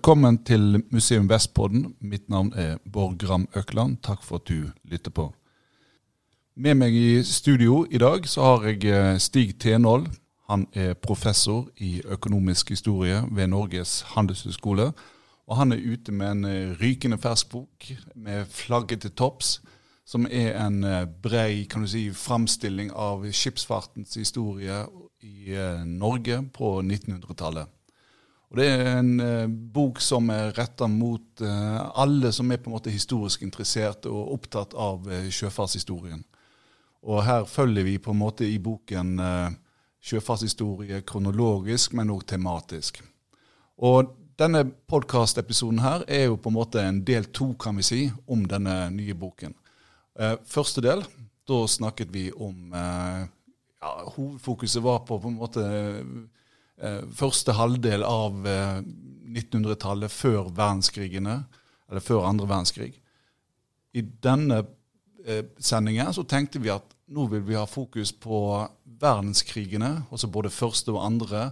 Velkommen til Museum Vestpodden. Mitt navn er Bård Gram Økland. Takk for at du lytter på. Med meg i studio i dag så har jeg eh, Stig Tenål. Han er professor i økonomisk historie ved Norges handelshøyskole. Og han er ute med en eh, rykende fersk bok med flagget til topps, som er en eh, brei kan du si, framstilling av skipsfartens historie i Norge på 1900-tallet. Og Det er en eh, bok som er retta mot eh, alle som er på en måte historisk interessert og opptatt av eh, sjøfartshistorien. Og Her følger vi på en måte i boken eh, sjøfartshistorie kronologisk, men òg tematisk. Og Denne podkastepisoden her er jo på en måte en del to, kan vi si, om denne nye boken. Eh, første del, da snakket vi om eh, ja, Hovedfokuset var på på en måte første halvdel av 1900-tallet, eh, før verdenskrigene, eller før andre verdenskrig. I denne eh, sendingen så tenkte vi at nå vil vi ha fokus på verdenskrigene, altså både første og andre,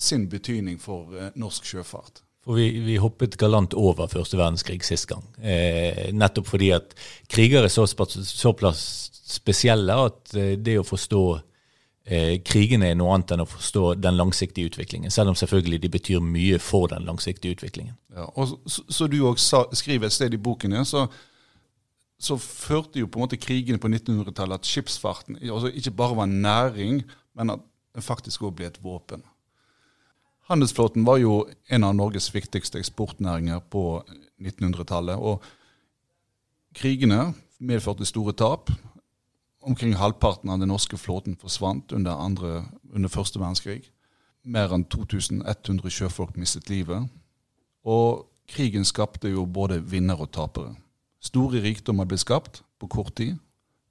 sin betydning for norsk sjøfart. For vi, vi, hoppet galant over første verdenskrig sist gang. Eh, nettopp fordi at kriger er såpass spesielle at det å forstå eh, krigene er noe annet enn å forstå den langsiktige utviklingen. Selv om selvfølgelig de betyr mye for den langsiktige utviklingen. Ja, og Så, så du òg skriver et sted i boken ja, så, så, førte jo på en måte krigene på 1900-tallet at skipsfarten altså ikke bare var næring, men at den faktisk òg ble et våpen. Handelsflåten var jo en av Norges viktigste eksportnæringer på 1900-tallet. og Krigene medførte store tap. Omkring halvparten av den norske flåten forsvant under, andre, under første verdenskrig. Mer enn 2100 sjøfolk mistet livet. Og krigen skapte jo både vinnere og tapere. Store rikdommer ble skapt på kort tid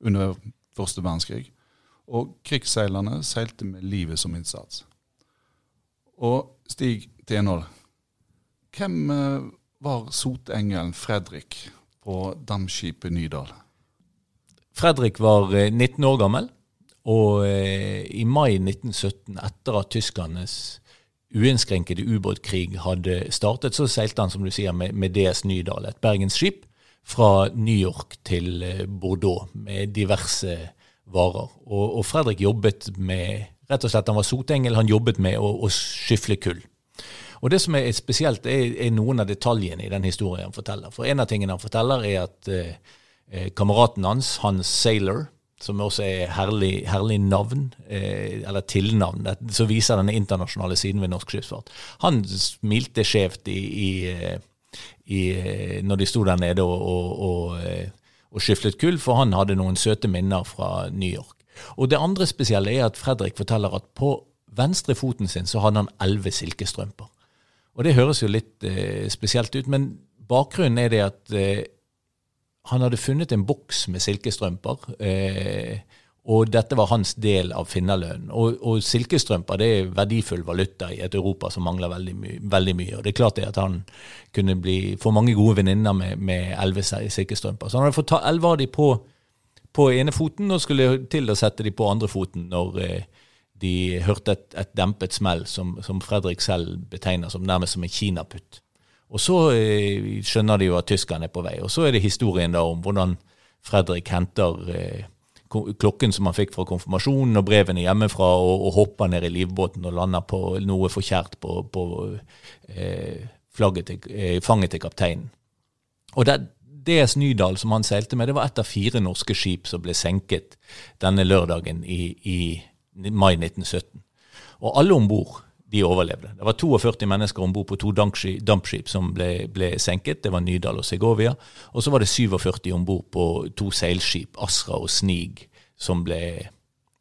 under første verdenskrig. Og krigsseilerne seilte med livet som innsats. Og Stig Tenhold, hvem eh, var sotengelen Fredrik på damskipet Nydal? Fredrik var 19 eh, år gammel, og eh, i mai 1917, etter at tyskernes uinnskrenkede ubåtkrig hadde startet, så seilte han som du sier, med, DS Nydal, et bergensskip, fra New York til eh, Bordeaux med diverse varer. Og, og, Fredrik jobbet med rett og slett, Han var sotengel, han jobbet med å, å skyfle kull. Og Det som er spesielt, er, er, noen av detaljene i den historien han forteller. For En av tingene han forteller, er at eh, kameraten hans, Hans Sailor, som også er herlig, herlig navn, eh, eller tilnavn, som viser den internasjonale siden ved norsk skipsfart. Han smilte skjevt i, i, eh, i, eh, når de sto der nede og, og, og, eh, og skiflet kull, for han hadde noen søte minner fra New York. Og Det andre spesielle er at Fredrik forteller at på venstre foten sin så hadde han elleve silkestrømper. Og Det høres jo litt eh, spesielt ut, men bakgrunnen er det at eh, han hadde funnet en boks med silkestrømper. Eh, og dette var hans del av finnerlønnen. Og, og, silkestrømper det er verdifull valuta i et Europa som mangler veldig, my veldig mye. Og det er klart det at han kunne bli, få mange gode venninner med elleve silkestrømper. Så han hadde fått ta elleve av de på, på ene foten og skulle til å sette de på andre foten når eh, de hørte et, et dempet smell, som, som Fredrik selv betegner som nærmest som en kinaputt. Og så eh, skjønner de jo at tyskerne er på vei. Og så er det historien da om hvordan Fredrik henter eh, klokken som han fikk fra konfirmasjonen og brevene hjemmefra, og, og hopper ned i livbåten og lander på noe forkjært på, på eh, til, fanget til kapteinen. Og det, DS Nydal, som han seilte med, det var ett av fire norske skip som ble senket denne lørdagen i, i mai 1917. Og alle om bord de overlevde. Det var 42 mennesker om bord på to dampskip som ble, ble, senket. Det var Nydal og Segovia. Og så var det 47 om bord på to seilskip, Asra og Snig, som ble,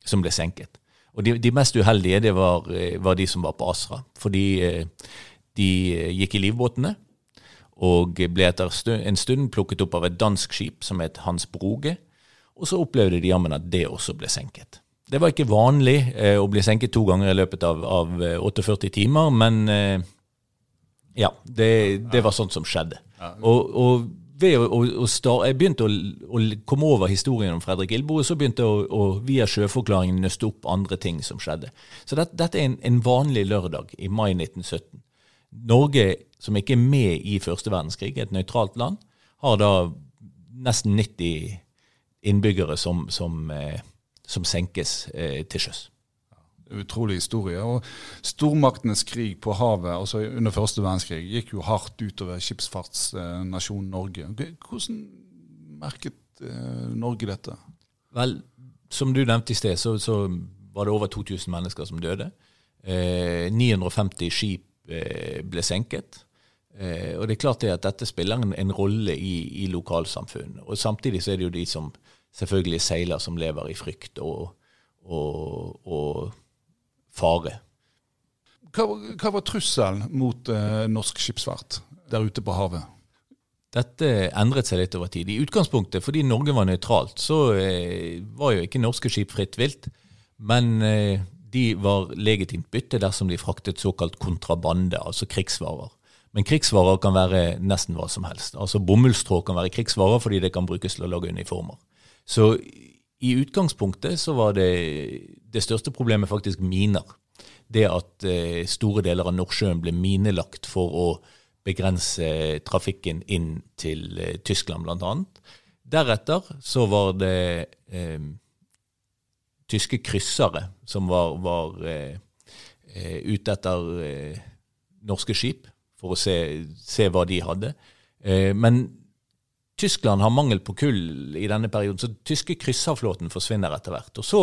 som ble senket. Og de, de, mest uheldige det var, var, de som var på Asra. Fordi eh, de gikk i livbåtene og ble etter en stund plukket opp av et dansk skip som het Hans Broge. Og så opplevde de jammen at det også ble senket. Det var ikke vanlig eh, å bli senket to ganger i løpet av, av 48 eh, timer, men eh, ja, det, det, var sånt som skjedde. Og, og ved å, å, å starte, Jeg begynte å, å, komme over historien om Fredrik Ilbo, og så begynte jeg å, via sjøforklaringen nøste opp andre ting som skjedde. Så det, dette er en, en, vanlig lørdag i mai 1917. Norge, som ikke er med i første verdenskrig, et nøytralt land, har da nesten 90 innbyggere som, som, eh, som senkes eh, til sjøs. Utrolig historie. Og Stormaktenes krig på havet altså under første verdenskrig gikk jo hardt utover skipsfartsnasjonen Norge. Hvordan merket eh, Norge dette? Vel, som du nevnte i sted, så, så var det over 2000 mennesker som døde. Eh, 950 skip eh, ble senket. Eh, og det er klart det at dette spiller en, en rolle i, i lokalsamfunn. Og samtidig så er det jo de som selvfølgelig seiler, som lever i frykt og, og, og fare. Hva, hva, var trusselen mot eh, norsk skipsfart der ute på havet? Dette endret seg litt over tid. I utgangspunktet, fordi Norge var nøytralt, så eh, var jo ikke norske skip fritt vilt. Men eh, de var legitimt bytte dersom de fraktet såkalt kontrabande, altså krigsvarer. Men krigsvarer kan være nesten hva som helst. Altså Bomullstråd kan være krigsvarer fordi det kan brukes til å lage uniformer. Så i utgangspunktet så var det det største problemet faktisk miner. Det at eh, store deler av Nordsjøen ble minelagt for å begrense trafikken inn til eh, Tyskland, bl.a. Deretter så var det eh, tyske kryssere som var, var eh, eh ute etter eh, norske skip for å se, se hva de hadde. Men Tyskland har mangel på kull i denne perioden, så tyske krysserflåten forsvinner etter hvert. Og så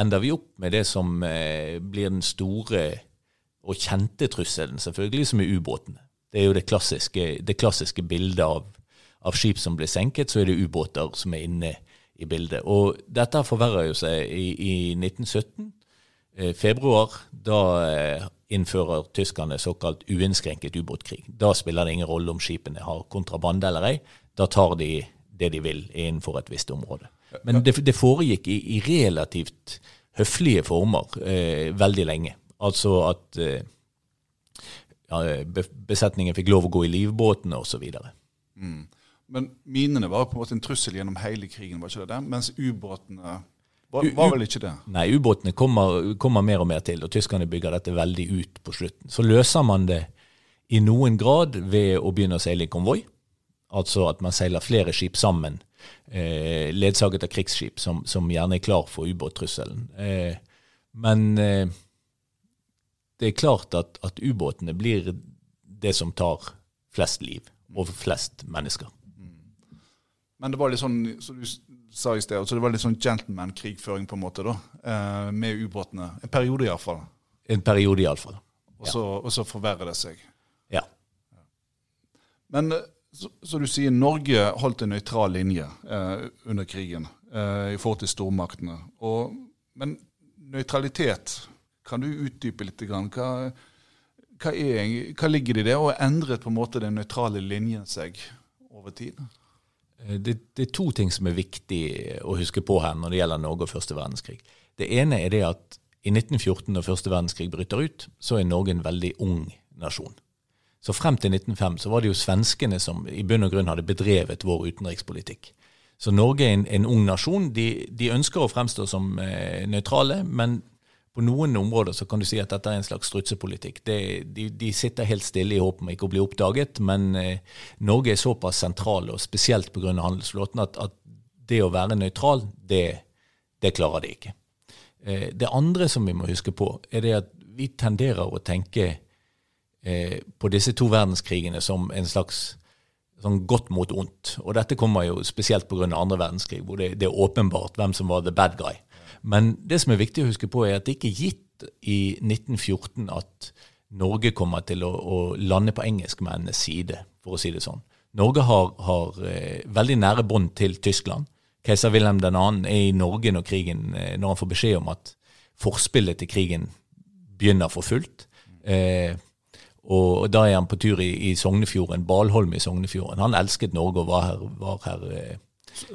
ender vi opp med det som eh, blir den store og kjente trusselen, selvfølgelig, som er ubåtene. Det er jo det klassiske, det klassiske bildet av, av, skip som blir senket, så er det ubåter som er inne i bildet. Og dette forverrer jo seg i, i 1917. Eh, februar, da eh, innfører tyskerne såkalt uinnskrenket ubåtkrig. Da spiller det ingen rolle om skipene har kontrabande eller ei da tar de det de vil innenfor et visst område. Men det, det foregikk i, i, relativt høflige former eh, veldig lenge. Altså at eh, ja, besetningen fikk lov å gå i livbåtene osv. Mm. Men minene var på en måte en trussel gjennom hele krigen, var ikke det det? Mens ubåtene var, var, vel ikke det? Nei, ubåtene kommer, kommer, mer og mer til, og tyskerne bygger dette veldig ut på slutten. Så løser man det i noen grad ved å begynne å seile i konvoi. Altså at man seiler flere skip sammen, eh, ledsaget av krigsskip, som, som, gjerne er klar for ubåttrusselen. Eh, men eh, det er klart at, at ubåtene blir det som tar flest liv, og flest mennesker. Men det var litt sånn, som du sa i sted, så det var litt sånn gentleman-krigføring på en måte, da, eh, med ubåtene. En periode iallfall. En periode iallfall. Og, så, og så forverrer det seg. Ja. Men så, så, du sier Norge holdt en nøytral linje eh, under krigen eh, i forhold til stormaktene. Og, men nøytralitet, kan du utdype litt? Grann? Hva, hva, er, hva, ligger det i det, og endret på en måte den nøytrale linjen seg over tid? Eh, det, det, er to ting som er viktig å huske på her når det gjelder Norge og første verdenskrig. Det ene er det at i 1914, når første verdenskrig bryter ut, så er Norge en veldig ung nasjon. Så frem til 1905 så var det jo svenskene som i bunn og grunn hadde bedrevet vår utenrikspolitikk. Så Norge er en, en ung nasjon. De, de, ønsker å fremstå som eh, nøytrale, men på noen områder så kan du si at dette er en slags strutsepolitikk. De, de, sitter helt stille i håp om ikke å bli oppdaget, men eh, Norge er såpass sentral, og spesielt pga. handelsflåten, at, at, det å være nøytral, det, det klarer de ikke. Eh, det andre som vi må huske på, er det at vi tenderer å tenke eh, på disse to verdenskrigene som en slags sånn godt mot ondt. Og dette kommer jo spesielt pga. andre verdenskrig, hvor det, det, er åpenbart hvem som var the bad guy. Men det som er viktig å huske på, er at det ikke er gitt i 1914 at Norge kommer til å, å lande på engelskmennenes side, for å si det sånn. Norge har, har eh, veldig nære bånd til Tyskland. Keiser Wilhelm 2. er i Norge når, krigen, eh, når han får beskjed om at forspillet til krigen begynner for fullt. Eh, og da er han på tur i, i Sognefjorden, Balholm i Sognefjorden. Han elsket Norge og var her. Var her eh.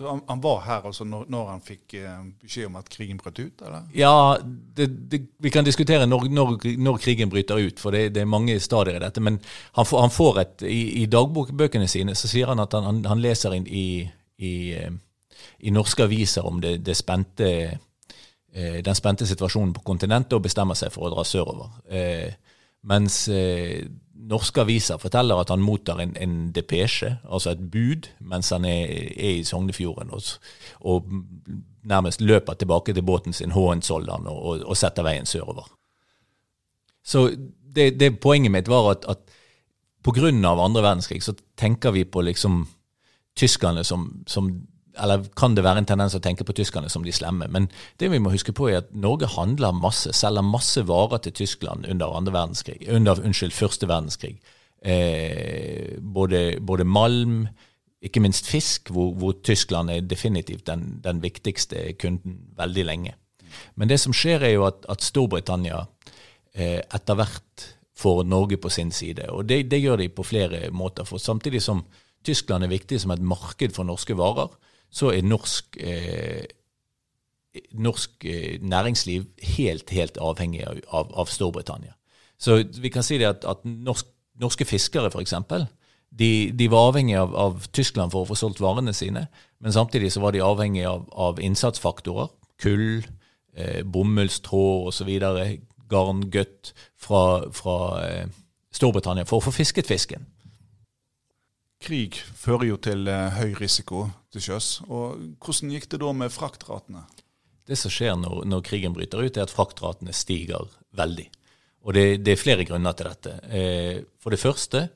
han, han, var her altså når, når han fikk eh, beskjed om at krigen brøt ut? eller? Ja, det, det, vi kan diskutere når, når, når krigen bryter ut, for det, det, er mange stadier i dette. Men han får, han får et, i, i dagbokbøkene sine så sier han at han, han leser inn i, i, eh, i, norske aviser om det, det spente, den spente situasjonen på kontinentet og bestemmer seg for å dra sørover. Eh, mens eh, norske aviser forteller at han mottar en, en depesje, altså et bud, mens han er, er i Sognefjorden, og, og, nærmest løper tilbake til båten sin Hohenzollern og, og, og setter veien sørover. Så det, det poenget mitt var at, at pga. andre verdenskrig så tenker vi på liksom tyskerne som, som eller kan det være en tendens å tenke på tyskerne som de slemme. Men det vi må huske på er at Norge handler masse, selger masse varer til Tyskland under, andre verdenskrig, under unnskyld, første verdenskrig. Eh, både, både, malm, ikke minst fisk, hvor, hvor Tyskland er definitivt den, den, viktigste kunden veldig lenge. Men det som skjer, er jo at, at Storbritannia eh, etter hvert får Norge på sin side. Og det, det gjør de på flere måter. For samtidig som Tyskland er viktig som et marked for norske varer, så er norsk, eh, norsk eh, næringsliv helt, helt avhengig av, av, Storbritannia. Så vi kan si det at, at norsk, norske fiskere, f.eks., de, de, var avhengig av, av, Tyskland for å få solgt varene sine, men samtidig så var de avhengig av, av innsatsfaktorer. Kull, eh, bomullstråd osv. Garngøtt fra, fra eh, Storbritannia for å få fisket fisken. Krig fører jo til eh, høy risiko til sjøs. og Hvordan gikk det da med fraktratene? Det som skjer når, når krigen bryter ut, er at fraktratene stiger veldig. Og det, det er flere grunner til dette. Eh, for det første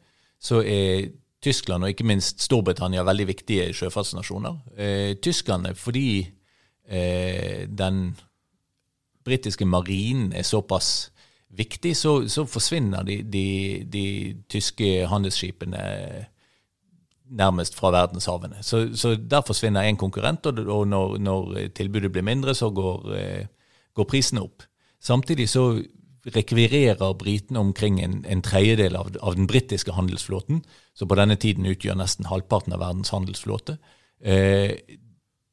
så er Tyskland og ikke minst Storbritannia veldig viktige sjøfartsnasjoner. Eh, tyskerne fordi den britiske marinen er såpass viktig, så, så forsvinner de, de, de, tyske handelsskipene nærmest fra verdenshavene. Så, så der forsvinner en konkurrent, og, og når, når, tilbudet blir mindre, så går, eh, går prisene opp. Samtidig så rekvirerer britene omkring en, en tredjedel av, av, den britiske handelsflåten, som på denne tiden utgjør nesten halvparten av verdens handelsflåte, eh,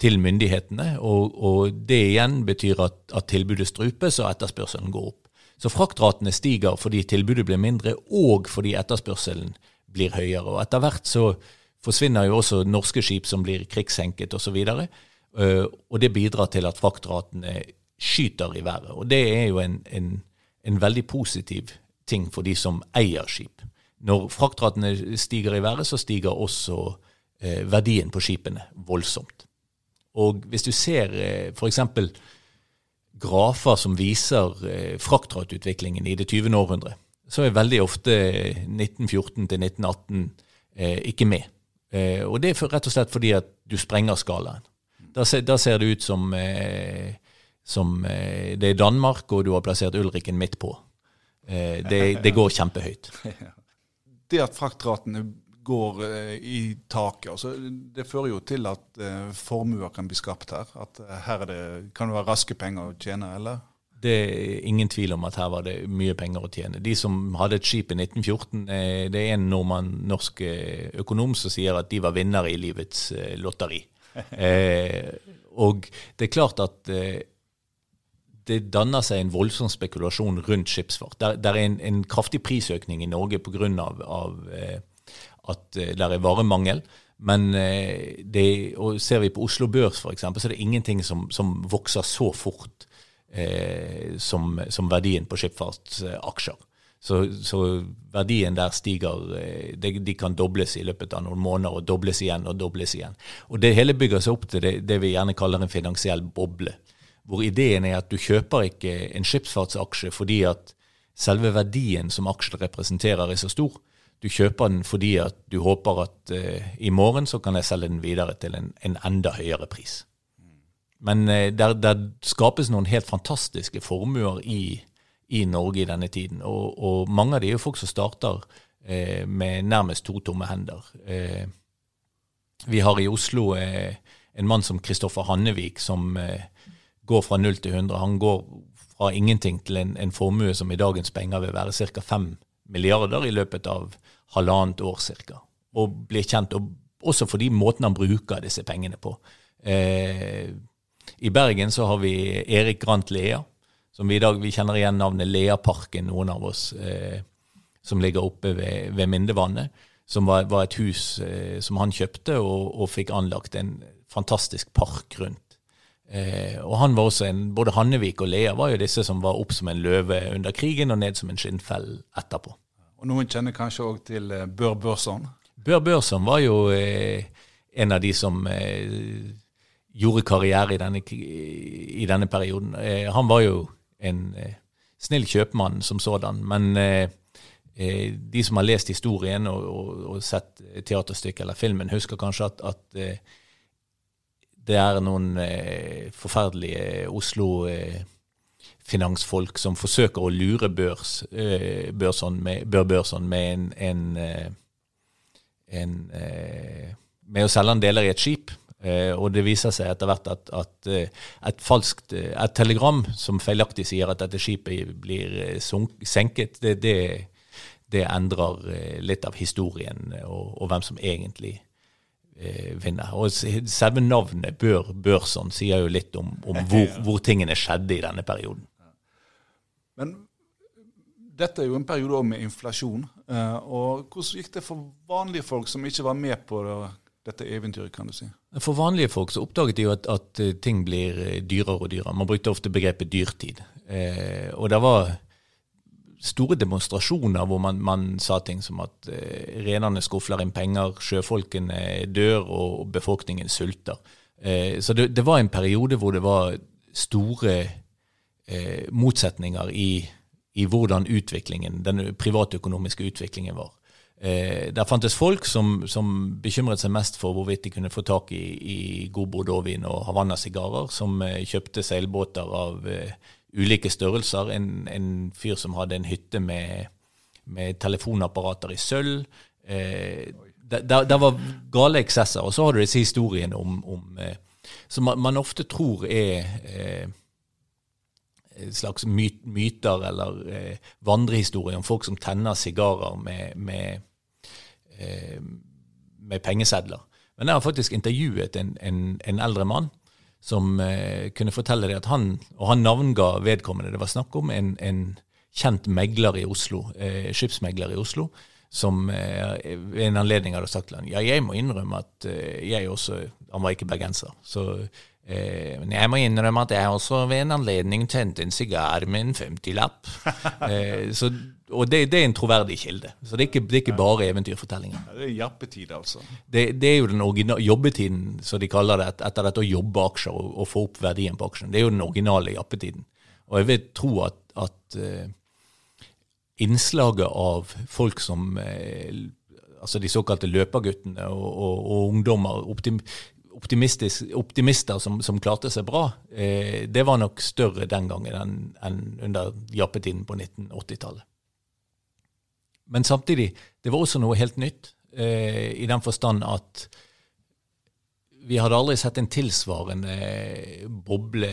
til myndighetene. Og, og, det igjen betyr at, at tilbudet strupes og etterspørselen går opp. Så fraktratene stiger fordi tilbudet blir mindre, og fordi etterspørselen blir høyere. Og etter hvert så forsvinner jo også norske skip som blir krigssenket osv. Og, uh, og det bidrar til at fraktratene skyter i været. Og det er jo en, en, en veldig positiv ting for de som eier skip. Når fraktratene stiger i været, så stiger også uh, verdien på skipene voldsomt. Og hvis du ser eh, f.eks. grafer som viser eh, fraktratutviklingen i det 20. århundre, så er veldig ofte 1914 til 1918 ikke med. Eh, og det er rett og slett fordi at du sprenger skalaen. Da ser, da ser det ut som, eh, som eh, det er Danmark, og du har plassert Ulriken midt på. Eh, det, det, går kjempehøyt. Det at fraktratene går eh, i taket, altså, det fører jo til at eh, formuer kan bli skapt her. At her det, kan det være raske penger å tjene, eller? Det er ingen tvil om at her var det mye penger å tjene. De som hadde et skip i 1914, eh, det er en nordmann, norsk eh, økonom som sier at de var vinnere i livets eh, lotteri. Eh, og det er klart at eh, det danner seg en voldsom spekulasjon rundt skipsfart. Der er en, en, kraftig prisøkning i Norge pga. Av, av eh, at det er varemangel. Men det, ser vi på Oslo Børs f.eks., så er det ingenting som, som vokser så fort eh, som, som, verdien på skipsfartsaksjer. Så, så, verdien der stiger eh, de, de, kan dobles i løpet av noen måneder, og dobles igjen og dobles igjen. Og Det hele bygger seg opp til det, det vi gjerne kaller en finansiell boble. Hvor ideen er at du kjøper ikke en skipsfartsaksje fordi at selve verdien som aksjen representerer, er så stor. Du kjøper den fordi at du håper at uh, i morgen så kan jeg selge den videre til en, en enda høyere pris. Men eh, der, der, skapes noen helt fantastiske formuer i, i Norge i denne tiden. Og, og, mange av de er jo folk som starter eh, med nærmest to tomme hender. Eh, vi har i Oslo eh, en mann som Kristoffer Hannevik, som eh, går fra null til 100. Han går fra ingenting til en, en formue som i dagens penger vil være ca. 5 milliarder i løpet av halvannet år ca. Og blir kjent, og også fordi måten han bruker disse pengene på. Eh, i Bergen så har vi Erik Grant Lea, som vi i dag vi kjenner igjen navnet Leaparken, noen av oss, eh, som ligger oppe ved, ved Mindevannet. Som var, var, et hus eh, som han kjøpte, og, og, fikk anlagt en fantastisk park rundt. Eh, og han var også en, Både Hannevik og Lea var jo disse som var opp som en løve under krigen og ned som en skinnfell etterpå. Og noen kjenner kanskje òg til eh, Bør Børson. Bør Børson var jo eh, en av de som eh, gjorde karriere i denne, i denne perioden. Eh, han var jo en eh, snill kjøpmann som sådan, men eh, de som har lest historien og, og, og sett teaterstykket eller filmen, husker kanskje at, at det er noen forferdelige Oslo- finansfolk som forsøker å lure børs, eh, Børson med, Bør Børson med en, en, eh, en, eh, med å selge en deler i et skip. Og det viser seg etter hvert at, at et falskt et telegram som feilaktig sier at dette skipet blir senket, det, det, det endrer litt av historien og, og hvem som egentlig vinner. Og Selve navnet Bør Børson sier jo litt om, om hvor, hvor, tingene skjedde i denne perioden. Men dette er jo en periode med inflasjon. Eh, og hvordan gikk det for vanlige folk som ikke var med på dette eventyret, kan du si? For vanlige folk så oppdaget de jo at, at eh, ting blir eh, dyrere og dyrere. Man brukte ofte begrepet dyrtid. Eh, og det var store demonstrasjoner hvor man, man sa ting som at eh, renerne skufler inn penger, sjøfolkene dør og befolkningen sulter. Eh, så det, det, var en periode hvor det var store eh, motsetninger i, i, hvordan utviklingen, den privatøkonomiske utviklingen var. Eh, der fantes folk som, som, bekymret seg mest for hvorvidt de kunne få tak i, i god bordeauxvin og Havanna-sigarer, som eh, kjøpte seilbåter av eh, ulike størrelser. En, en, fyr som hadde en hytte med, med telefonapparater i sølv. Eh, det var gale eksesser. Og så har du disse historiene om, om eh, som man, man, ofte tror er eh, slags myter eller eh, vandrehistorier om folk som tenner sigarer med, med, med, pengesedler. Men jeg har faktisk intervjuet en, en, en eldre mann som eh, kunne fortelle det at han, og han navnga vedkommende det var snakk om, en, en kjent megler i Oslo, eh, skipsmegler i Oslo, som eh, ved en anledning hadde sagt til han, ja, jeg må innrømme at eh, jeg også Han var ikke bergenser. så Eh, men jeg må innrømme at jeg også ved en anledning tente en sigar med en 50-lapp. eh, og det, det, er en troverdig kilde. Så det er ikke, det er ikke bare eventyrfortellinger. Ja, det er jappetid, altså. Det, det, er jo den jobbetiden, som de kaller det, etter dette å jobbe aksjer og, og, få opp verdien på aksjen. Det er jo den originale jappetiden. Og jeg vil tro at, at uh, innslaget av folk som uh, altså de såkalte løperguttene og, og, og ungdommer optim, optimister som, som, klarte seg bra, eh, det var nok større den gangen enn, enn under jappetiden på 1980-tallet. Men samtidig, det var også noe helt nytt, eh, i den forstand at vi hadde aldri sett en tilsvarende eh, boble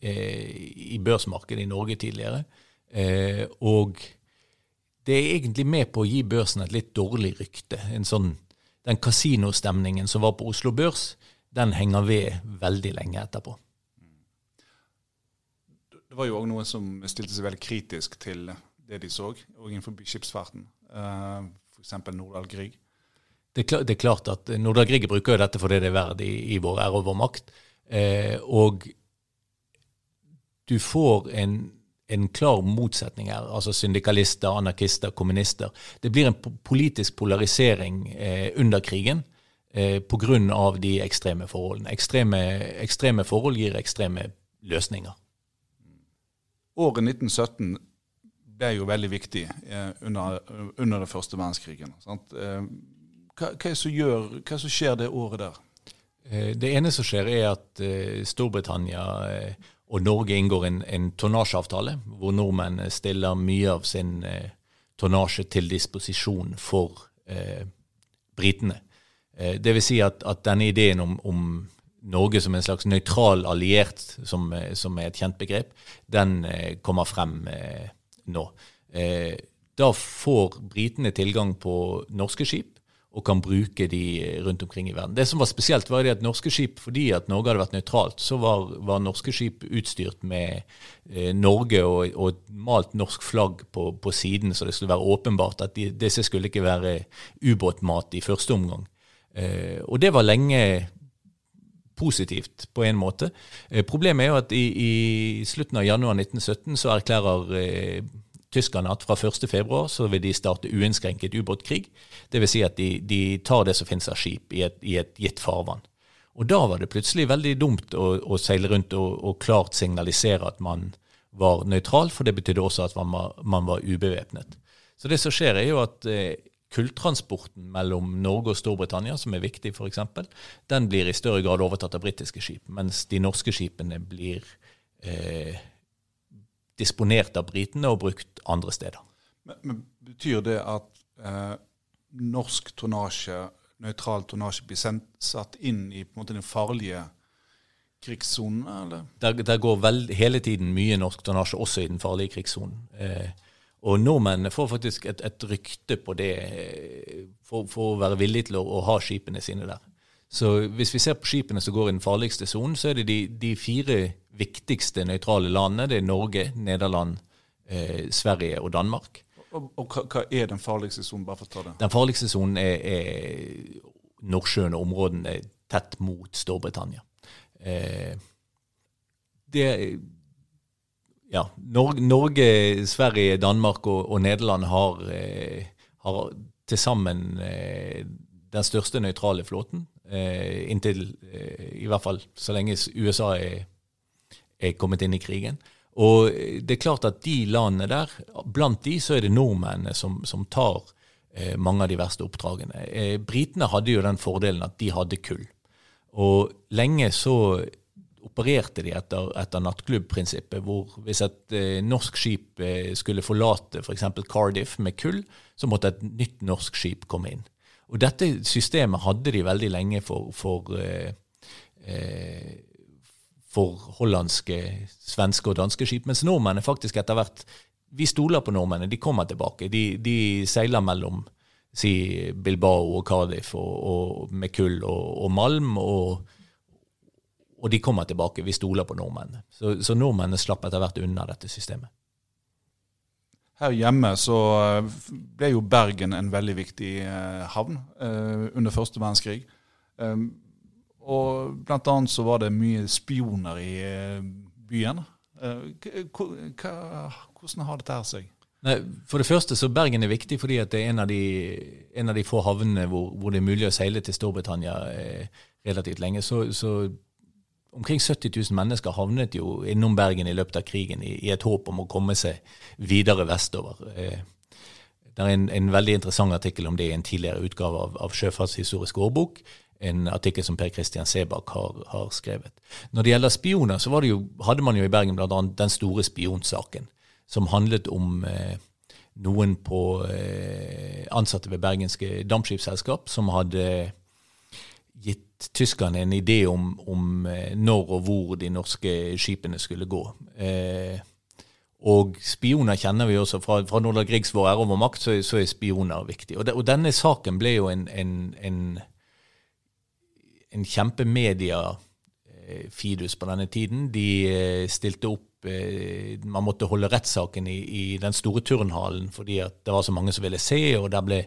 eh, i børsmarkedet i Norge tidligere. Eh, og det er egentlig med på å gi børsen et litt dårlig rykte. En sånn, den kasinostemningen som var på Oslo Børs, den henger ved veldig lenge etterpå. Det var jo òg noen som stilte seg veldig kritisk til det de så, og innenfor skipsfarten. Eh, F.eks. Nordahl Grieg. Det er, klart, det er, klart at Nordahl Grieg bruker jo dette fordi det er verd i, i vår ære og vår makt. Eh, og du får en, en, klar motsetning her. Altså syndikalister, anarkister, kommunister. Det blir en politisk polarisering eh, under krigen eh, pga. de ekstreme forholdene. Ekstreme, ekstreme forhold gir ekstreme løsninger. Året 1917 ble jo veldig viktig eh, under, under den første verdenskrigen. Eh, hva, hva, som gjør, hva som skjer det året der? Eh, det ene som skjer, er at eh, Storbritannia eh, og Norge inngår en, en tonnasjeavtale, hvor nordmenn stiller mye av sin tonnasje til disposisjon for britene. Eh, det vil si at, at denne ideen om, om, Norge som en slags nøytral alliert, som, eh, som, er et kjent begrep, den eh, kommer frem nå. Da får britene tilgang på norske skip og kan bruke de rundt omkring i verden. Det som var spesielt, var at norske skip, fordi at Norge hadde vært nøytralt, så var, var norske skip utstyrt med Norge og, og, malt norsk flagg på, på, siden, så det skulle være åpenbart at de, disse skulle ikke være ubåtmat i første omgang. Eh, og det var lenge positivt, på en måte. Eh, problemet er jo at i, i slutten av januar 1917 så erklærer eh, tyskerne at fra 1.2 så vil de starte uinnskrenket ubåtkrig. Dvs. Si at de, de, tar det som finnes av skip i et, i et, gitt farvann. Og da var det plutselig veldig dumt å, å seile rundt og, og, klart signalisere at man var nøytral, for det betydde også at man var, man var ubevæpnet. Så det som skjer, er jo at kulltransporten mellom Norge og Storbritannia, som er viktig f.eks., den blir i større grad overtatt av britiske skip, mens de norske skipene blir eh, disponert av britene og brukt andre steder. Men, men Betyr det at eh, norsk tonnasje, nøytral tonnasje, blir sendt, satt inn i på en måte den farlige krigssonen? eller? Der, der går vel, hele tiden mye norsk tonnasje også i den farlige krigssonen. Eh, og nordmennene får faktisk et, et rykte på det for, for, å være villige til å, å, ha skipene sine der. Så hvis vi ser på skipene som går i den farligste sonen, så er det de, de fire viktigste nøytrale landene. Det er Norge, Nederland, eh, Sverige og Danmark. Og, og hva, er den farligste sonen? Bare for å ta det. Den farligste sonen er, er Nordsjøen og områdene tett mot Storbritannia. Eh, det ja, Norge, Norge, Sverige, Danmark og, og Nederland har, eh, har til sammen eh, den største nøytrale flåten. Eh, inntil eh, i hvert fall så lenge USA er, er, kommet inn i krigen. Og det er klart at de landene der, blant de så er det nordmennene som, som tar eh, mange av de verste oppdragene. Eh, britene hadde jo den fordelen at de hadde kull. Og lenge så opererte de etter, etter nattklubbprinsippet, hvor hvis et eh, norsk skip eh, skulle forlate f.eks. For Cardiff med kull, så måtte et nytt norsk skip komme inn. Og Dette systemet hadde de veldig lenge for, for, eh, eh for hollandske, svenske og danske skip, mens nordmennene faktisk etter hvert Vi stoler på nordmennene, de kommer tilbake. De, de seiler mellom si Bilbao og Cardiff og, og med kull og, og malm. og og de kommer tilbake. Vi stoler på nordmennene. Så, så nordmennene slapp etter hvert unna dette systemet. Her hjemme så eh, ble jo Bergen en veldig viktig eh, havn eh, under første verdenskrig. Um, og blant annet så var det mye spioner i byen. Hvordan har dette her seg? Nei, for det første så Bergen er viktig fordi at det er en av de, en av de få havnene hvor, hvor, det er mulig å seile til Storbritannia relativt lenge. Så, så Omkring 70 000 mennesker havnet jo innom Bergen i løpet av krigen i, i et håp om å komme seg videre vestover. Eh, det er en, en, veldig interessant artikkel om det i en tidligere utgave av, av Sjøfartshistorisk årbok. En artikkel som Per Christian Sebakk har, har, skrevet. Når det gjelder spioner, så jo, hadde man jo i Bergen bl.a. den store spionsaken, som handlet om eh, noen på eh, ansatte ved bergenske dampskipsselskap som hadde gitt tyskerne en idé om, om, eh, når og hvor de norske skipene skulle gå. Eh, og spioner kjenner vi også fra, fra Nordahl Griegs Vår ære over makt, så, så, er spioner viktig. Og, de, og, denne saken ble jo en, en, en, en kjempemedia-fidus på denne tiden. De eh, stilte opp Man måtte holde rettssaken i, i den store turnhallen fordi at det var så mange som ville se, og der ble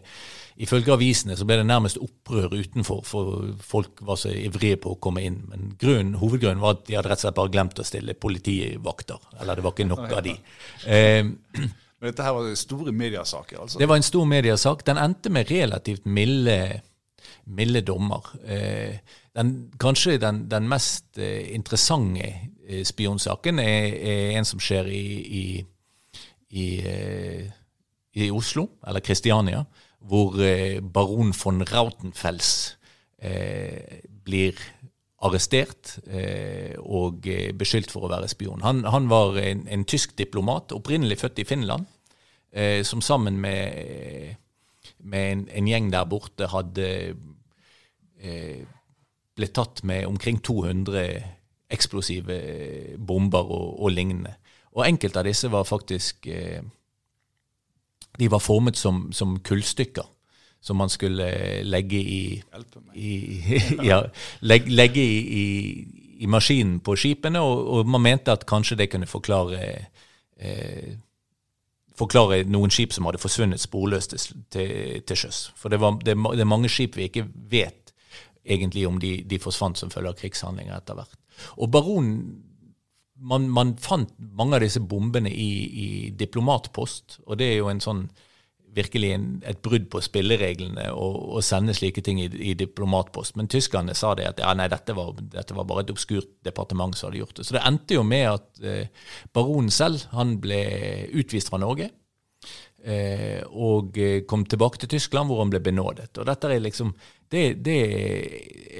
Ifølge avisene så ble det nærmest opprør utenfor, for folk var så ivrige på å komme inn. Men grunnen, hovedgrunnen var at de hadde rett og slett bare glemt å stille politivakter. Eller det var ikke nok av de. Eh, Men dette her var store mediasaker? altså? Det var en stor mediasak. Den endte med relativt milde, milde dommer. Eh, den, kanskje den, den mest eh, interessante eh, spionsaken er, er, en som skjer i, i, i, eh, i Oslo, eller Kristiania hvor eh, baron von Rautenfels eh, blir arrestert eh, og eh, beskyldt for å være spion. Han, han var en, en, tysk diplomat, opprinnelig født i Finland, eh, som sammen med, med en, en, gjeng der borte hadde ble tatt med omkring 200 eksplosive bomber og, og lignende. Og enkelte av disse var faktisk eh, de var formet som, som kullstykker som man skulle legge i, i ja, legge, legge i, i, i, maskinen på skipene, og, og, man mente at kanskje det kunne forklare eh, forklare noen skip som hadde forsvunnet sporløst til, til sjøs. For det, var, det, det, er mange skip vi ikke vet egentlig om de, de forsvant som følge av krigshandlinger etter hvert. Og baronen man, man, fant mange av disse bombene i, i, diplomatpost, og det er jo en sånn virkelig en, et brudd på spillereglene å, sende slike ting i, i, diplomatpost. Men tyskerne sa det at ja, nei, dette var, dette var, bare et obskurt departement som hadde gjort det. Så det endte jo med at eh, baronen selv han ble utvist fra Norge. Eh, og eh, kom tilbake til Tyskland, hvor han ble benådet. Og dette er liksom, det, det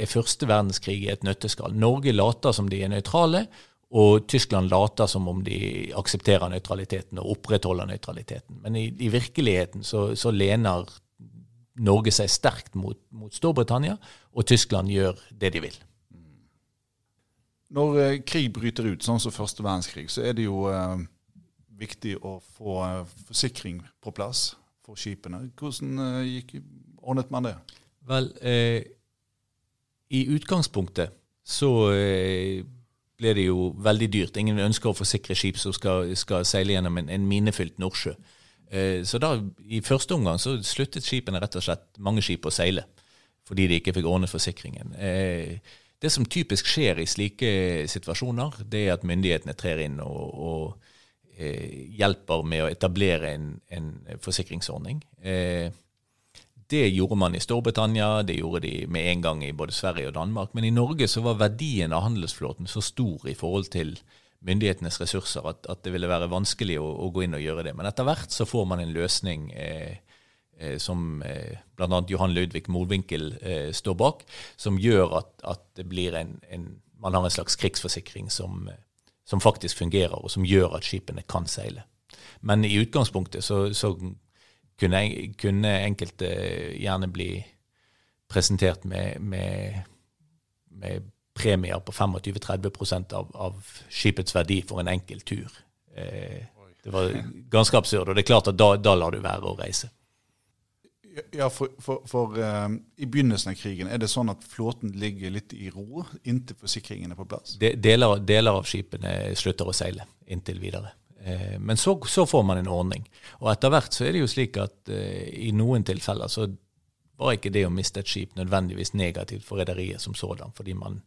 er første verdenskrig i et nøtteskall. Norge later som de er nøytrale, og Tyskland later som om de aksepterer nøytraliteten og opprettholder nøytraliteten. Men i, i virkeligheten så, så, lener Norge seg sterkt mot, mot, Storbritannia, og Tyskland gjør det de vil. Når eh, krig bryter ut, sånn som første verdenskrig, så er det jo eh, viktig å få eh, forsikring på plass for skipene. Hvordan eh, gikk, ordnet man det? Vel, eh, i utgangspunktet så eh, ble det jo veldig dyrt. Ingen ønsker å forsikre skip som skal, skal seile gjennom en, en minefylt Nordsjø. Eh, så da, i første omgang så sluttet skipene rett og slett, mange skip å seile, fordi de ikke fikk ordnet forsikringen. Eh, det som typisk skjer i slike situasjoner, det er at myndighetene trer inn og, og eh, hjelper med å etablere en, en forsikringsordning. Eh, det gjorde man i Storbritannia, det gjorde de med en gang i både Sverige og Danmark. Men i Norge så var verdien av handelsflåten så stor i forhold til myndighetenes ressurser at, at det ville være vanskelig å, å, gå inn og gjøre det. Men etter hvert så får man en løsning eh, eh, som eh, bl.a. Johan Ludvig Molvinkel eh, står bak, som gjør at, at det blir en, en, man har en slags krigsforsikring som, som, faktisk fungerer, og som gjør at skipene kan seile. Men i utgangspunktet så, så kunne, kunne enkelte gjerne bli presentert med, med, med premier på 25-30 av, av skipets verdi for en enkel tur. Eh, det var ganske absurd, og det er klart at da, da lar du være å reise. Ja, for, for, for um, I begynnelsen av krigen, er det sånn at flåten ligger litt i ro inntil forsikringen er på plass? De, deler, deler, av skipene slutter å seile inntil videre. Eh, men så, så, får man en ordning. Og etter hvert så er det jo slik at eh, i noen tilfeller så var ikke det å miste et skip nødvendigvis negativt for rederiet som sådan, fordi man,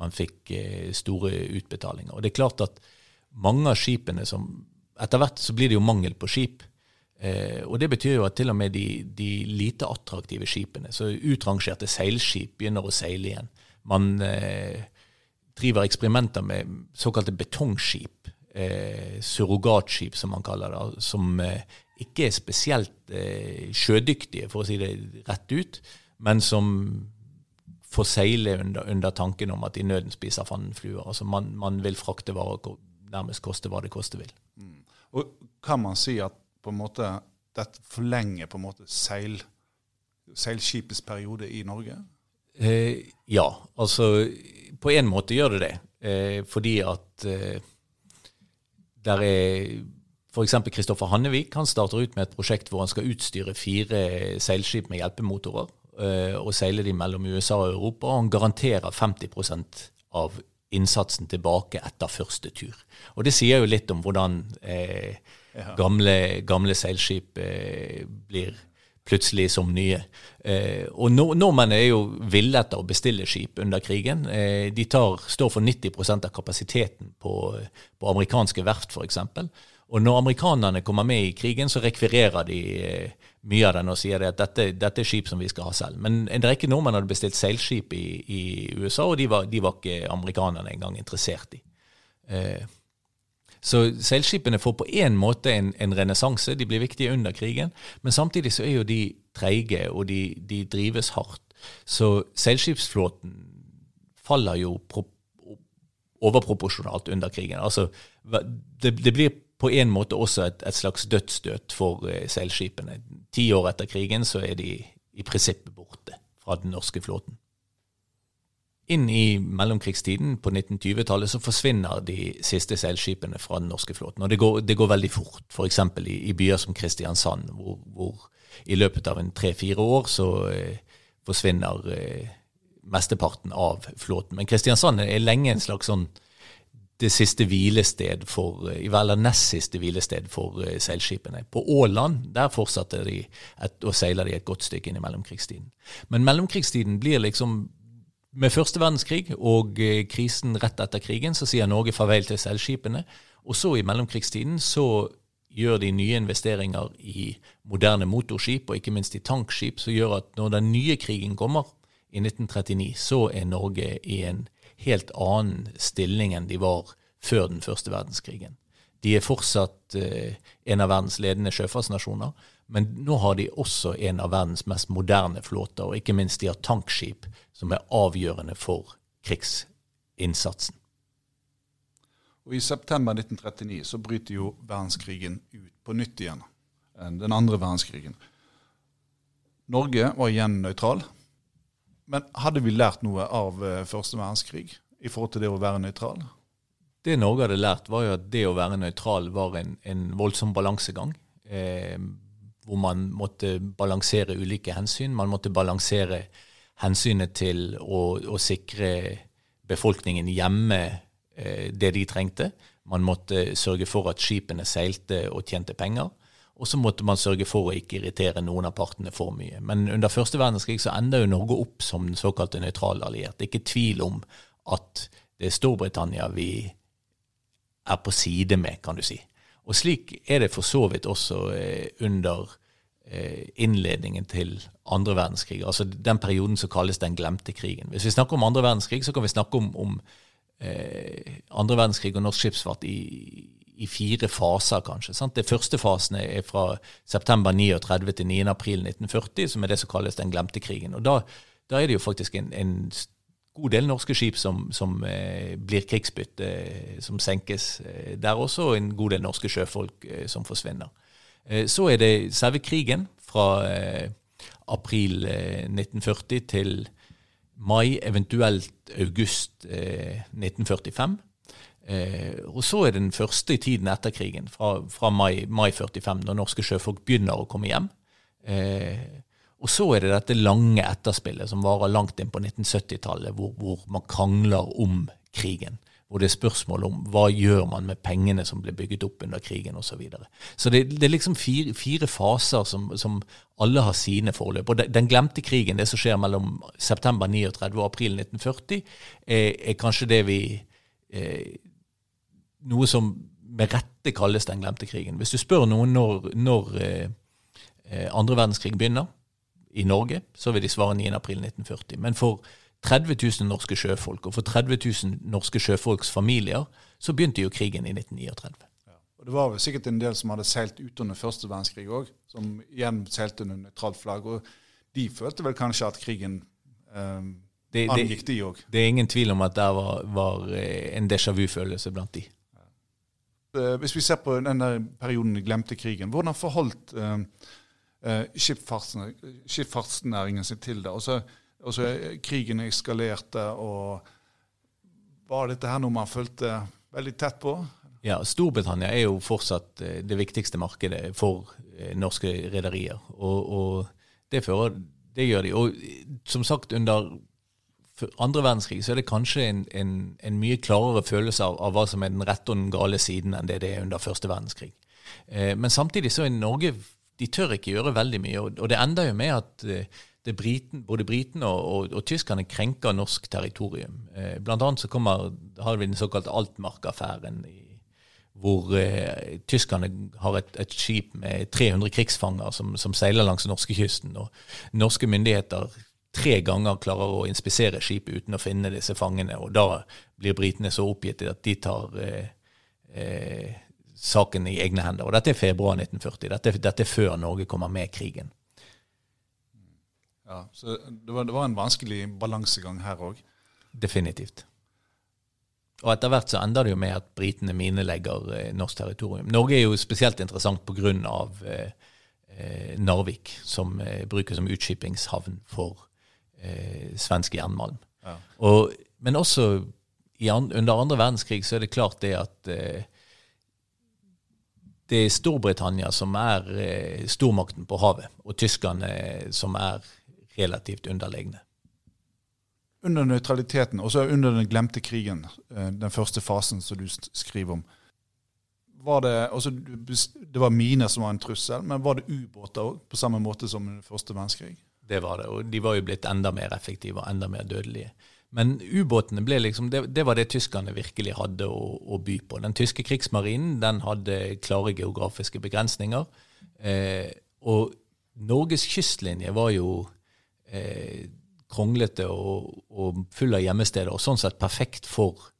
man fikk eh, store utbetalinger. Og det er klart at mange av skipene som Etter hvert så blir det jo mangel på skip. Eh, og det betyr jo at til og med de, de lite attraktive skipene, så utrangerte seilskip begynner å seile igjen. Man eh, driver eksperimenter med såkalte betongskip eh, surrogatskip, som man kaller det, som eh, ikke er spesielt eh, sjødyktige, for å si det rett ut, men som får seile under, under tanken om at i nøden spiser fanden fluer. Altså man, man, vil frakte varer nærmest koste hva det koste vil. Mm. Og Kan man si at på en måte dette forlenger på en måte seil, seilskipets periode i Norge? Eh, ja, altså på en måte gjør det det. Eh, fordi at eh, der er f.eks. Kristoffer Hannevik han starter ut med et prosjekt hvor han skal utstyre fire seilskip med hjelpemotorer uh, og seile de mellom USA og Europa. og Han garanterer 50% av innsatsen tilbake etter første tur. Og Det sier jo litt om hvordan eh, gamle, gamle, seilskip eh, blir plutselig som nye. Eh, og Nordmenn er jo ville etter å bestille skip under krigen. Eh, de tar, står for 90% av kapasiteten på, på amerikanske verft, f.eks. Og når amerikanerne kommer med i krigen, så rekvirerer de eh, mye av den og sier at dette, dette, er skip som vi skal ha selv. Men en rekke nordmenn hadde bestilt seilskip i, i USA, og de var, de var, ikke amerikanerne engang interessert i. Eh, så seilskipene får på én måte en, en renessanse. De blir viktige under krigen. Men samtidig så er jo de treige, og de, de drives hardt. Så seilskipsflåten faller jo overproporsjonalt under krigen. Altså, det, det blir på en måte også et, et slags dødsstøt for uh, seilskipene. Ti år etter krigen så er de i prinsippet borte fra den norske flåten inn i mellomkrigstiden, på 1920-tallet, så forsvinner de siste seilskipene fra den norske flåten. Og det går, det går veldig fort, f.eks. I, i byer som Kristiansand, hvor, hvor i løpet av en tre-fire år så eh, forsvinner eh, mesteparten av flåten. Men Kristiansand er lenge en slags sånn det siste hvilested for, eh, eller nest siste hvilested for eh, seilskipene. På Åland der fortsatte de seiler de et godt stykke inn i mellomkrigstiden. Men mellomkrigstiden blir liksom med første verdenskrig og eh, krisen rett etter krigen så sier Norge farvel til seilskipene. Og så i mellomkrigstiden så gjør de nye investeringer i moderne motorskip og ikke minst i tankskip, som gjør at når den nye krigen kommer i 1939, så er Norge i en helt annen stilling enn de var før den første verdenskrigen. De er fortsatt eh, en av verdens ledende sjøfartsnasjoner, men nå har de også en av verdens mest moderne flåter, og ikke minst de har tankskip som er avgjørende for krigsinnsatsen. Og I september 1939 så bryter jo verdenskrigen ut på nytt igjen. Eh, den andre verdenskrigen. Norge var igjen nøytral. Men hadde vi lært noe av eh, første verdenskrig i forhold til det å være nøytral? Det Norge hadde lært, var jo at det å være nøytral var en, en voldsom balansegang. Eh, hvor man måtte balansere ulike hensyn. Man måtte balansere hensynet til å, å sikre befolkningen hjemme eh, det de trengte. Man måtte sørge for at skipene seilte og tjente penger. Og så måtte man sørge for å ikke irritere noen av partene for mye. Men under første verdenskrig så enda jo Norge opp som den såkalte nøytrale allierte. Ikke tvil om at det er Storbritannia vi er på side med, kan du si. Og slik er det for så vidt også eh, under innledningen til andre verdenskrig, altså den perioden som kalles den glemte krigen. Hvis vi snakker om andre verdenskrig, så kan vi snakke om, om eh, andre verdenskrig og norsk skipsfart i, i fire faser, kanskje. Sant? Det første fasen er fra september 39 til 9. april 1940, som er det som kalles den glemte krigen. Og Da, da er det jo faktisk en, en god del norske skip som, som eh, blir krigsbytte, eh, som senkes eh, der også, og en god del norske sjøfolk eh, som forsvinner. Eh, så er det selve krigen fra eh, april 1940 til mai, eventuelt august 1945. og så er det den første tiden etter krigen, fra, fra mai, mai, 45, når norske sjøfolk begynner å komme hjem. Og så er det dette lange etterspillet som varer langt inn på 1970-tallet, hvor, hvor, man krangler om krigen. Hvor det er spørsmål om hva gjør man med pengene som ble bygget opp under krigen osv. Så, videre. så det, det, er liksom fire, fire faser som, som, alle har sine forløp. Og Den glemte krigen, det som skjer mellom september 39 og april 1940, er, er kanskje det vi eh, Noe som med rette kalles den glemte krigen. Hvis du spør noen når, når eh, eh andre verdenskrig begynner, i Norge, så vil de svare 9.4.1940. Men for 30 000 norske sjøfolk og for 30 000 norske sjøfolks familier, så begynte jo krigen i 1939. Ja. Og Det var vel sikkert en del som hadde seilt ut under første verdenskrig òg, som igjen seilte under nøytralt flagg. Og de følte vel kanskje at krigen eh, det, angikk de òg. Det er ingen tvil om at det var, var eh, en déjà vu-følelse blant de. Ja. Hvis vi ser på den der perioden glemte krigen, hvordan forholdt eh, eh, skipsfartsnæringen sin til det. Og og så krigen eskalerte, og var dette her noe man fulgte veldig tett på? Ja, Storbritannia er jo fortsatt eh, det viktigste markedet for eh, norske rederier. Og, og det, fører, det, gjør de. Og som sagt, under andre verdenskrig så er det kanskje en, en, en mye klarere følelse av, av, hva som er den rette og den gale siden enn det det er under første verdenskrig. Eh, men samtidig så er Norge de tør ikke gjøre veldig mye. Og, det ender jo med at eh, briten, både britene og, og, og, tyskerne krenker norsk territorium. Eh, blant annet så kommer, har vi den såkalte Altmark-affæren, hvor eh, tyskerne har et, et, skip med 300 krigsfanger som, som seiler langs norskekysten. Og norske myndigheter tre ganger klarer å inspisere skipet uten å finne disse fangene. Og da blir britene så oppgitt at de tar eh, eh, saken i egne hender. Og dette er februar 1940. Dette, dette er før Norge kommer med krigen. Ja, Så det var, det var en vanskelig balansegang her òg? Definitivt. Og etter hvert så ender det jo med at britene minelegger eh, norsk territorium. Norge er jo spesielt interessant pga. Eh, eh, Narvik, som eh, brukes som utskipingshavn for eh, svensk jernmalm. Ja. Og, men også an, under andre verdenskrig så er det klart det at eh, det er Storbritannia som er eh, stormakten på havet, og tyskerne som er relativt underlegne. Under nøytraliteten, og så under den glemte krigen, eh, den første fasen som du skriver om, var det, altså, det var miner som var en trussel, men var det ubåter òg, på samme måte som under første verdenskrig? Det var det, og de var jo blitt enda mer effektive og enda mer dødelige. Men ubåtene ble liksom, det, det, var det tyskerne virkelig hadde å, å, by på. Den tyske krigsmarinen den hadde klare geografiske begrensninger. Eh, og Norges kystlinje var jo eh, kronglete og, og, full av gjemmesteder, og sånn sett perfekt for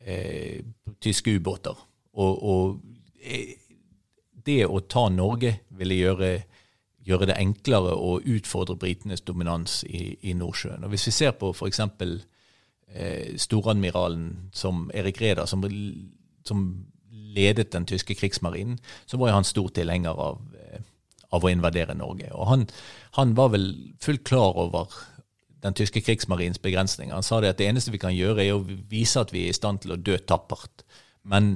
eh, tyske ubåter. Og, og eh, det å ta Norge ville gjøre gjøre det enklere å utfordre britenes dominans i, i, Nordsjøen. Og Hvis vi ser på f.eks. Eh, storadmiralen som Erik Reder, som, som, ledet den tyske krigsmarinen, så var jo han stor tilhenger av, av, å invadere Norge. Og han, han, var vel fullt klar over den tyske krigsmarinens begrensninger. Han sa det at det eneste vi kan gjøre, er å vise at vi er i stand til å dø tappert. Men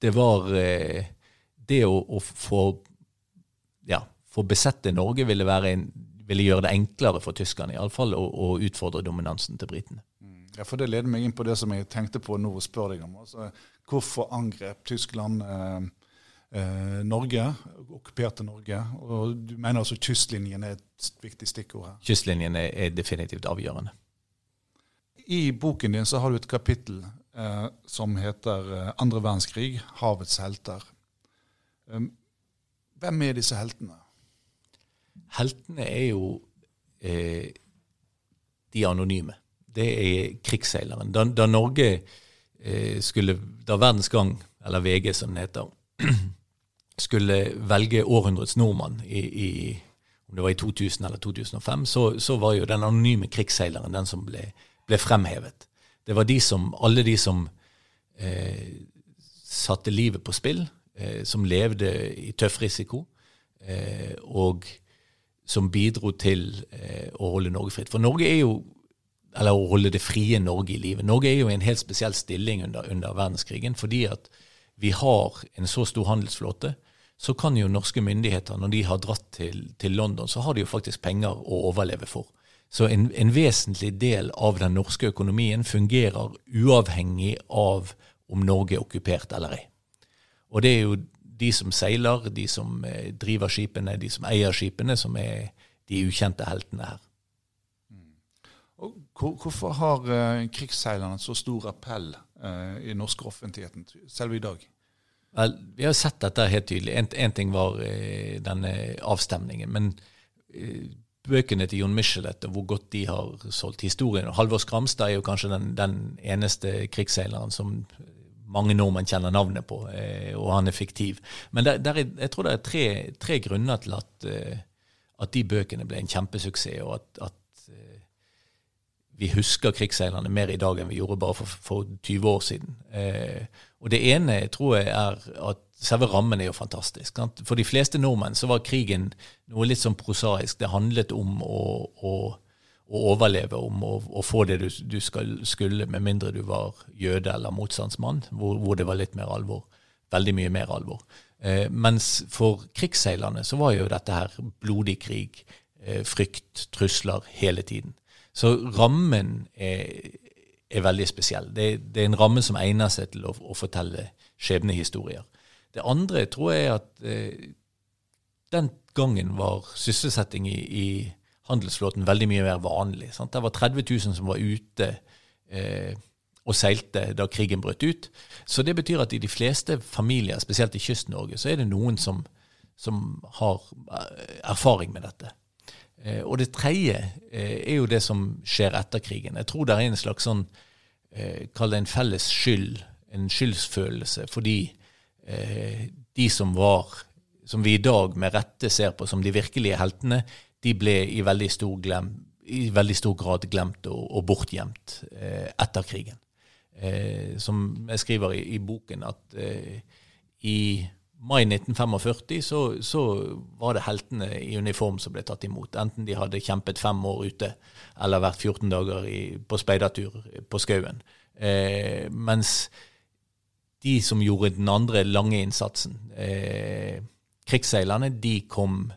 det var eh, det å, å få ja, få besette Norge ville, en, ville, gjøre det enklere for tyskerne i alle fall, å, å utfordre dominansen til britene. Mm. Ja, for Det leder meg inn på det som jeg tenkte på nå og spør deg om. Altså, hvorfor angrep Tyskland eh, eh, Norge, okkuperte Norge? Og Du mener altså kystlinjen er et viktig stikkord her? Kystlinjen er, er definitivt avgjørende. I boken din så har du et kapittel eh, som heter eh, 'Andre verdenskrig havets helter'. Um, hvem er disse heltene? Heltene er jo eh, de anonyme. Det er krigsseileren. Da, da Norge eh, skulle, da Verdens Gang, eller VG som den heter, skulle velge århundrets nordmann i, i, om det var i 2000 eller 2005, så, så, var jo den anonyme krigsseileren den som ble, ble fremhevet. Det var de som, alle de som eh, satte livet på spill, Eh, som levde i tøff risiko, eh, og som bidro til eh, å holde Norge fritt. For Norge er jo eller å holde det frie Norge i live. Norge er jo i en helt spesiell stilling under, under, verdenskrigen. Fordi at vi har en så stor handelsflåte, så kan jo norske myndigheter, når de har dratt til, til London, så har de jo faktisk penger å overleve for. Så en, en, vesentlig del av den norske økonomien fungerer uavhengig av om Norge er okkupert eller ei. Og det er jo de som seiler, de som eh, driver skipene, de som eier skipene, som er de ukjente heltene her. Mm. Hvorfor har uh, krigsseilerne så stor appell uh, i norsk offentligheten, selv i dag? Vel, Vi har sett dette helt tydelig. En, ting var eh, denne avstemningen. Men bøkene til Jon Michelet og hvor godt de har solgt historien og Halvor Skramstad er jo kanskje den, den eneste krigsseileren som mange nordmenn kjenner navnet på, eh, og han er fiktiv. Men der, der er, jeg tror det er tre, tre grunner til at, eh, at, de bøkene ble en kjempesuksess, og at, at eh, vi husker krigsseilerne mer i dag enn vi gjorde bare for, for 20 år siden. Og det ene tror jeg er at selve rammen er jo fantastisk. For de fleste nordmenn så var krigen noe litt sånn prosaisk. Det handlet om å, å å overleve, om å, å få det du, du skal, skulle, med mindre du var jøde eller motstandsmann, hvor, hvor, det var litt mer alvor. Veldig mye mer alvor. Eh, mens for krigsseilerne så var jo dette her blodig krig, eh, frykt, trusler hele tiden. Så rammen er, er veldig spesiell. Det, det, er en ramme som egner seg til å, å fortelle skjebnehistorier. Det andre tror jeg er at eh, den gangen var sysselsetting i, i handelsflåten veldig mye mer vanlig. Sant? Det var 30 000 som var ute eh, og seilte da krigen brøt ut. Så det betyr at i de fleste familier, spesielt i Kyst-Norge, så er det noen som, som har eh, erfaring med dette. Eh, og det tredje eh, er jo det som skjer etter krigen. Jeg tror det er en slags sånn, eh, kall det en felles skyld, en skyldsfølelse, fordi de som var som vi i dag med rette ser på som de virkelige heltene, de ble i veldig stor, glem, i veldig stor grad glemt og, og bortgjemt etter krigen. Som jeg skriver i, i boken, at i mai 1945 så, så, var det heltene i uniform som ble tatt imot. Enten de hadde kjempet fem år ute eller vært 14 dager i, på speidertur på skauen. Eh, mens de som gjorde den andre lange innsatsen, eh, krigsseilerne, de kom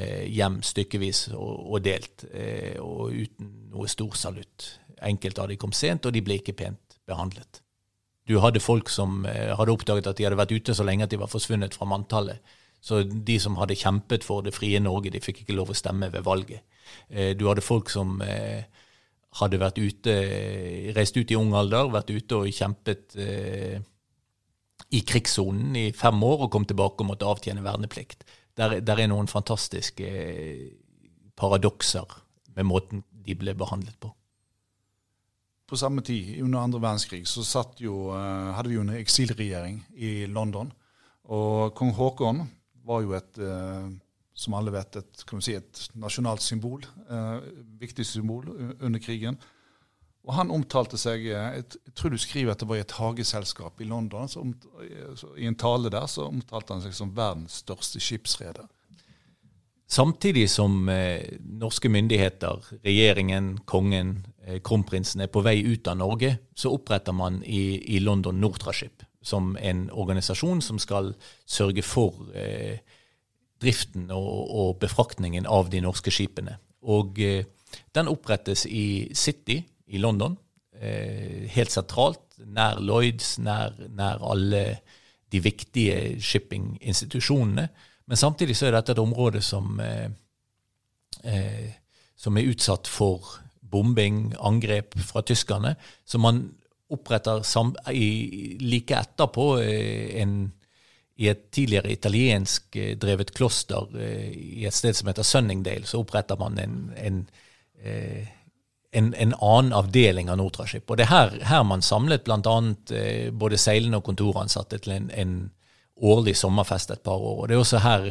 Eh, hjem stykkevis og, og delt, eh, og uten noe stor salutt. Enkelte av de kom sent, og de ble ikke pent behandlet. Du hadde folk som eh, hadde oppdaget at de hadde vært ute så lenge at de var forsvunnet fra manntallet. Så de som hadde kjempet for det frie Norge, de fikk ikke lov å stemme ved valget. Du hadde folk som hadde vært ute, reist ut i ung alder, vært ute og kjempet eh, i krigssonen i fem år og kom tilbake og måtte avtjene verneplikt. Der, der er noen fantastiske eh, paradokser med måten de ble behandlet på. På samme tid, under andre verdenskrig, så jo, uh, hadde vi jo en eksilregjering i London. Og kong Haakon var jo et uh, som alle vet, et, si, et nasjonalt symbol. Eh, viktig symbol under krigen. Og han omtalte seg eh, Jeg tror du skriver at det var i et hageselskap i London. Så I en tale der så omtalte han seg som verdens største skipsreder. Samtidig som eh, norske myndigheter, regjeringen, kongen, eh, kronprinsen er på vei ut av Norge, så oppretter man i, i London Nortraship som en organisasjon som skal sørge for eh, driften og, og, befraktningen av de norske skipene. Og eh, den opprettes i City i London, eh, helt sentralt, nær Lloyds, nær, nær alle de viktige shippinginstitusjonene. Men samtidig så er dette et område som, eh, eh, som er utsatt for bombing, angrep fra tyskerne. Så man oppretter i, like etterpå eh, en i et tidligere italiensk eh, drevet kloster eh, i et sted som heter Sunningdale, så oppretter man en, en, en, en annen avdeling av Nortraship. Og det er her, her man samlet bl.a. både seilende og kontoransatte til en, årlig sommerfest et par år. Og det er også her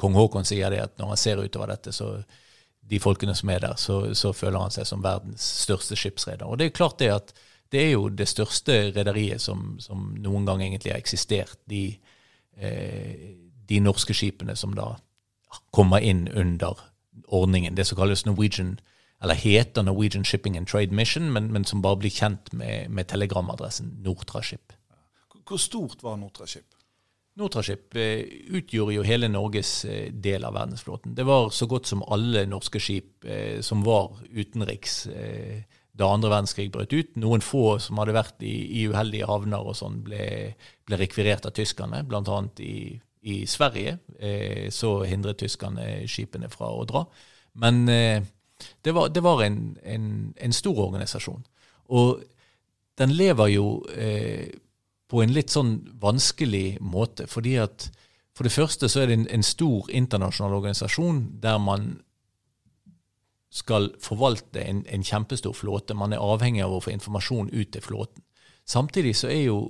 kong Haakon sier det, at når han ser utover dette, så de folkene som er der, så, så føler han seg som verdens største skipsreder. Og det er klart det at det er jo det største rederiet som, som, noen gang egentlig har eksistert. De, eh, de, norske skipene som da kommer inn under ordningen. Det som kalles Norwegian, eller heter Norwegian Shipping and Trade Mission, men, men som bare blir kjent med, med telegramadressen Nortraship. Hvor stort var Nortraship? Nortraship eh, utgjorde jo hele Norges eh, del av verdensflåten. Det var så godt som alle norske skip eh, som var utenriks. Da andre verdenskrig brøt ut. Noen få som hadde vært i, i uheldige havner og sånn, ble, ble rekvirert av tyskerne, bl.a. I, i Sverige. Så hindret tyskerne skipene fra å dra. Men det var, det var en, en, en, stor organisasjon. Og den lever jo eh, på en litt sånn vanskelig måte, fordi at for det første så er det en, en stor internasjonal organisasjon der man skal forvalte en, en, kjempestor flåte. Man er avhengig av å få informasjon ut til flåten. Samtidig så er jo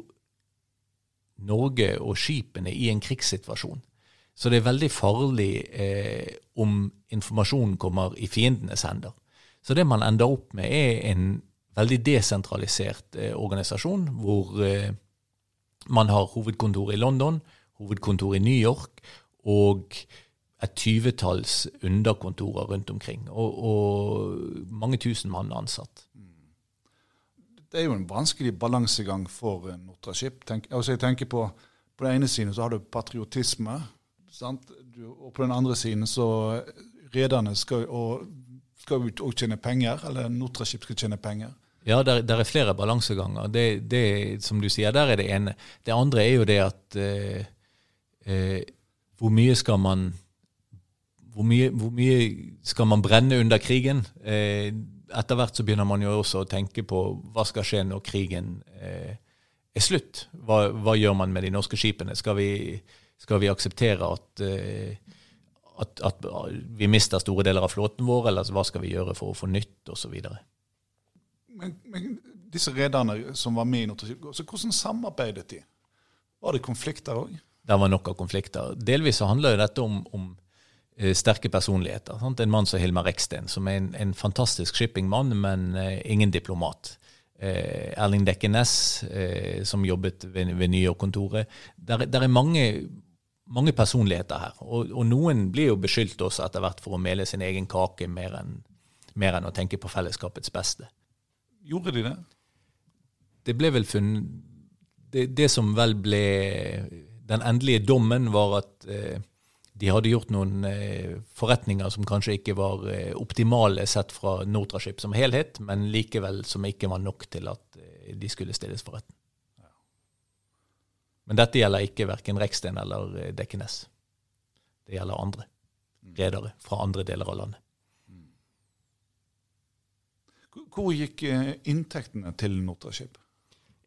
Norge og skipene i en krigssituasjon. Så det er veldig farlig eh, om informasjonen kommer i fiendenes hender. Så det man ender opp med, er en veldig desentralisert eh, organisasjon, hvor eh, man har hovedkontor i London, hovedkontor i New York, og et tyvetalls underkontorer rundt omkring, og, og, mange tusen mann ansatt. Det er jo en vanskelig balansegang for Nortraship. Tenk, altså jeg tenker på, på den ene siden så har du patriotisme, du, og på den andre siden så rederne skal, skal ut og tjene penger, eller Nortraship skal tjene penger. Ja, der, der er flere balanseganger. Det, det, som du sier, der er det ene. Det andre er jo det at eh, eh, hvor mye skal man hvor mye, hvor mye, skal man brenne under krigen? Eh, etter hvert så begynner man jo også å tenke på hva skal skje når krigen eh, er slutt. Hva, hva, gjør man med de norske skipene? Skal vi, skal vi akseptere at, eh, at, at, vi mister store deler av flåten vår, eller hva skal vi gjøre for å få nytt, osv.? Men, men disse rederne som var med i Nortraship, hvordan samarbeidet de? Var det konflikter òg? Det var nok av konflikter. Delvis så handler dette om, om Eh, sterke personligheter. Sant? En mann som Hilmar Reksten, som er en, en fantastisk shippingmann, men eh, ingen diplomat. Eh, Erling Dekkenes, eh, som jobbet ved, ved Nye York-kontoret. Der, der, er mange, mange personligheter her. Og, og, noen blir jo beskyldt også etter hvert for å mele sin egen kake mer enn, mer enn å tenke på fellesskapets beste. Gjorde de det? Det ble vel funnet det, det, som vel ble Den endelige dommen var at de hadde gjort noen eh, forretninger som kanskje ikke var eh, optimale sett fra Nortraship som helhet, men likevel som ikke var nok til at eh, de skulle stilles for retten. Men dette gjelder ikke verken Reksten eller eh, Dekkenes. Det gjelder andre redere fra andre deler av landet. Hvor gikk inntektene til Nortraship?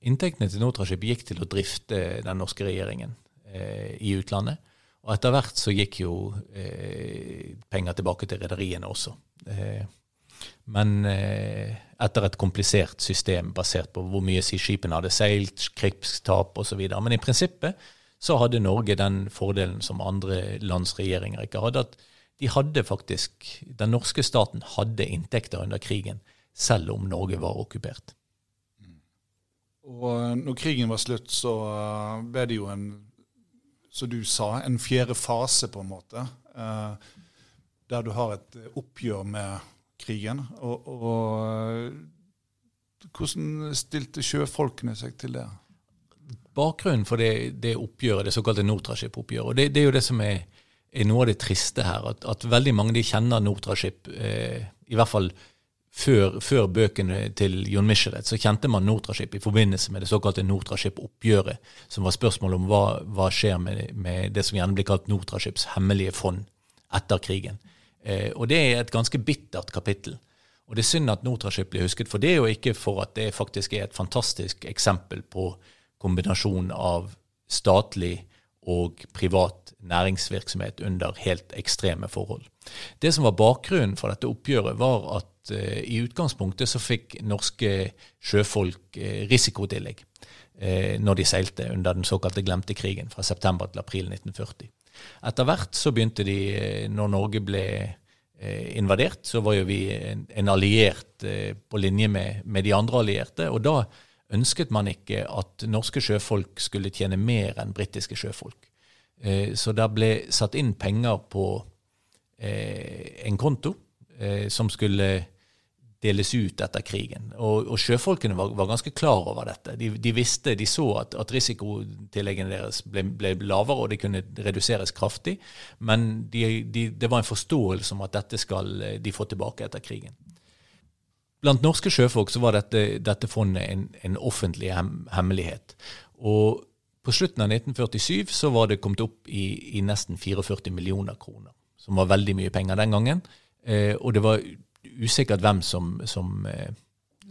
Inntektene til Nortraship gikk til å drifte den norske regjeringen eh, i utlandet. Og etter hvert så gikk jo eh, penger tilbake til rederiene også. Eh, men eh, etter et komplisert system basert på hvor mye skipene hadde seilt, krigstap osv. Men i prinsippet så hadde Norge den fordelen som andre lands regjeringer ikke hadde. at de hadde faktisk, Den norske staten hadde inntekter under krigen, selv om Norge var okkupert. Og når krigen var slutt, så ble det jo en som du sa, en fjerde fase, på en måte. Eh, der du har et oppgjør med krigen. Og, og eh, hvordan stilte sjøfolkene seg til det? Bakgrunnen for det, det oppgjøret, det såkalte Nortraship-oppgjøret, det, det, er jo det som er, er, noe av det triste her, at, at veldig mange de kjenner Nortraship, eh, i hvert fall før, før, bøkene til Jon Michelet, så kjente man Nortraship i forbindelse med det såkalte Nortraship-oppgjøret, som var spørsmålet om hva, hva skjer med, med, det som gjerne blir kalt Nortraships hemmelige fond etter krigen. Eh, og det er et ganske bittert kapittel. Og det er synd at Nortraship blir husket for det, og ikke for at det faktisk er et fantastisk eksempel på kombinasjon av statlig og privat næringsvirksomhet under helt ekstreme forhold. Det som var bakgrunnen for dette oppgjøret, var at uh, i utgangspunktet så fikk norske sjøfolk uh, risikotillegg uh, når de seilte under den såkalte glemte krigen fra september til april 1940. Etter hvert så begynte de, når Norge ble invadert, så var jo vi en, en alliert på linje med, med, de andre allierte. og da ønsket man ikke at norske sjøfolk skulle tjene mer enn britiske sjøfolk. Så der ble satt inn penger på en konto som skulle deles ut etter krigen. Og, og sjøfolkene var, var, ganske klar over dette. De, de visste, de så at, at risikotilleggene deres ble, ble, lavere, og de kunne reduseres kraftig. Men de, de, det var en forståelse om at dette skal de få tilbake etter krigen. Blant norske sjøfolk så var dette, dette fondet en, en offentlig hem, hemmelighet. Og på slutten av 1947 så var det kommet opp i, i nesten 44 millioner kroner, som var veldig mye penger den gangen. Eh, og det var usikkert hvem som, som eh,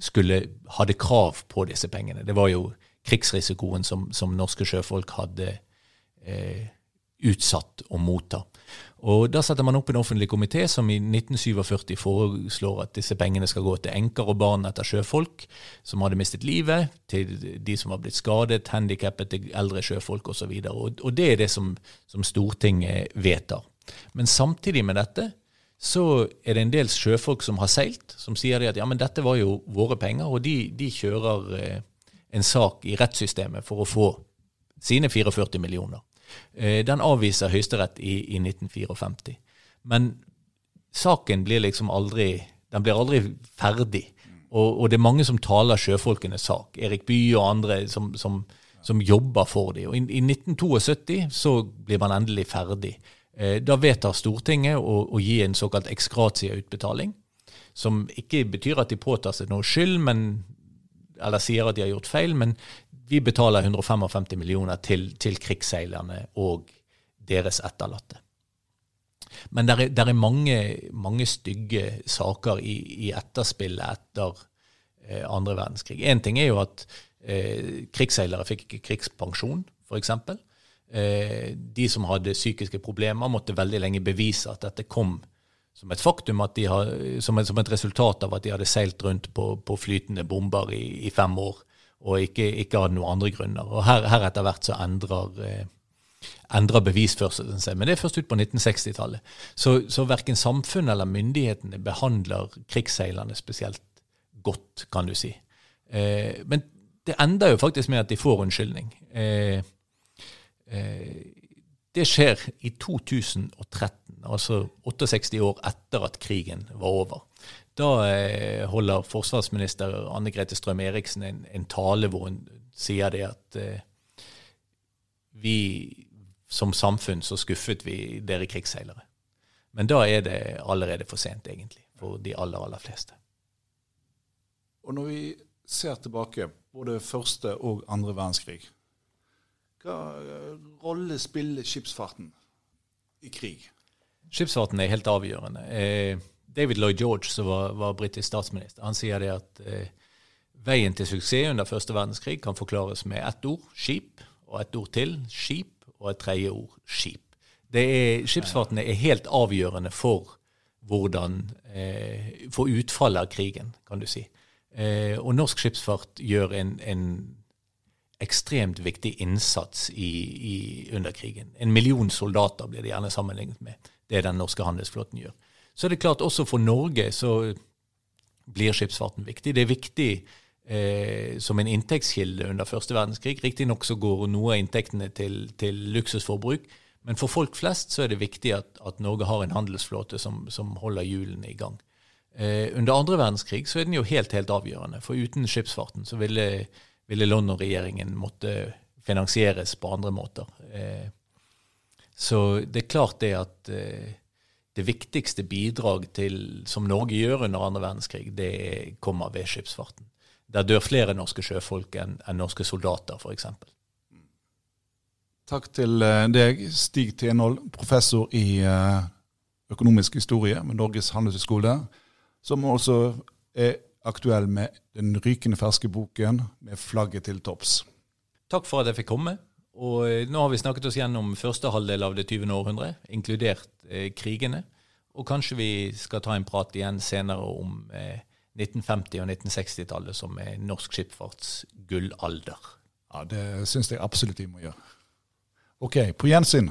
skulle hadde krav på disse pengene. Det var jo krigsrisikoen som, som norske sjøfolk hadde eh, utsatt å motta. Og Da setter man opp en offentlig komité som i 1947 foreslår at disse pengene skal gå til enker og barn etter sjøfolk som hadde mistet livet, til de som var blitt skadet, handikappet, til eldre sjøfolk osv. Og, og, og det er det som, som Stortinget vedtar. Men samtidig med dette så er det en del sjøfolk som har seilt, som sier at ja, men dette var jo våre penger, og de, de kjører eh, en sak i rettssystemet for å få sine 44 millioner. Eh, den avviser Høyesterett i, i 1954. Men saken blir liksom aldri den blir aldri ferdig. Og, og, det er mange som taler sjøfolkenes sak. Erik Bye og andre som, som, som jobber for dem. Og i, i 1972 så blir man endelig ferdig. Eh, da vedtar Stortinget å, å, gi en såkalt ekskratia-utbetaling, som ikke betyr at de påtar seg noe skyld, men, eller sier at de har gjort feil, men vi betaler 155 millioner til, til krigsseilerne og deres etterlatte. Men det er, er mange, mange, stygge saker i, i etterspillet etter eh, andre verdenskrig. Én ting er jo at eh, krigsseilere fikk ikke krigspensjon, f.eks. Eh, de som hadde psykiske problemer, måtte veldig lenge bevise at dette kom som et faktum, har, som, et, som, et, resultat av at de hadde seilt rundt på, på flytende bomber i, i, fem år, og ikke, ikke hadde noen andre grunner. Og her, her etter hvert så endrer, eh, endrer bevisførselen seg. Men det er først ut på 1960-tallet. Så, så verken samfunnet eller myndighetene behandler krigsseilerne spesielt godt, kan du si. Eh, men det ender jo faktisk med at de får unnskyldning. Eh, det skjer i 2013, altså 68 år etter at krigen var over. Da eh, holder forsvarsminister Anne Grete Strøm-Eriksen en, en, tale hvor hun sier det at eh, vi som samfunn så skuffet vi dere krigsseilere. Men da er det allerede for sent, egentlig, for de aller, aller fleste. Og når vi ser tilbake, både første og andre verdenskrig, hva eh, rolle spiller skipsfarten i krig? Skipsfarten er helt avgjørende. Eh, David Lloyd George, som var, var britisk statsminister, han sier det at eh, veien til suksess under første verdenskrig kan forklares med ett ord, skip, og ett ord til, skip, og et tredje ord, skip. Er, skipsfarten er helt avgjørende for hvordan eh, For utfallet av krigen, kan du si. Eh, og norsk skipsfart gjør en, en ekstremt viktig innsats i, i, under krigen. En million soldater blir det gjerne sammenlignet med det den norske handelsflåten gjør. Så er det klart også for Norge så blir skipsfarten viktig. Det er viktig eh, som en inntektskilde under første verdenskrig. Riktignok så går noe av inntektene til, til, luksusforbruk, men for folk flest så er det viktig at, at Norge har en handelsflåte som, som holder hjulene i gang. Eh, under andre verdenskrig så er den jo helt, helt avgjørende, for uten skipsfarten så ville, ville London-regjeringen måtte finansieres på andre måter. Eh, så det er klart det at eh, det viktigste bidrag til, som Norge gjør under andre verdenskrig, det kommer ved skipsfarten. Der dør flere norske sjøfolk enn, enn norske soldater, f.eks. Takk til eh, deg, Stig Tenhold, professor i økonomisk historie ved Norges handelshøyskole, som også er aktuell med den rykende ferske boken 'Med flagget til topps'. Takk for at jeg fikk komme. Og eh, nå har vi snakket oss gjennom første halvdel av det 20. århundre, inkludert eh, krigene. Og kanskje vi skal ta en prat igjen senere om eh, 1950- og 1960-tallet som er norsk skipsfarts gullalder. Ja, det syns jeg absolutt vi må gjøre. OK, på gjensyn.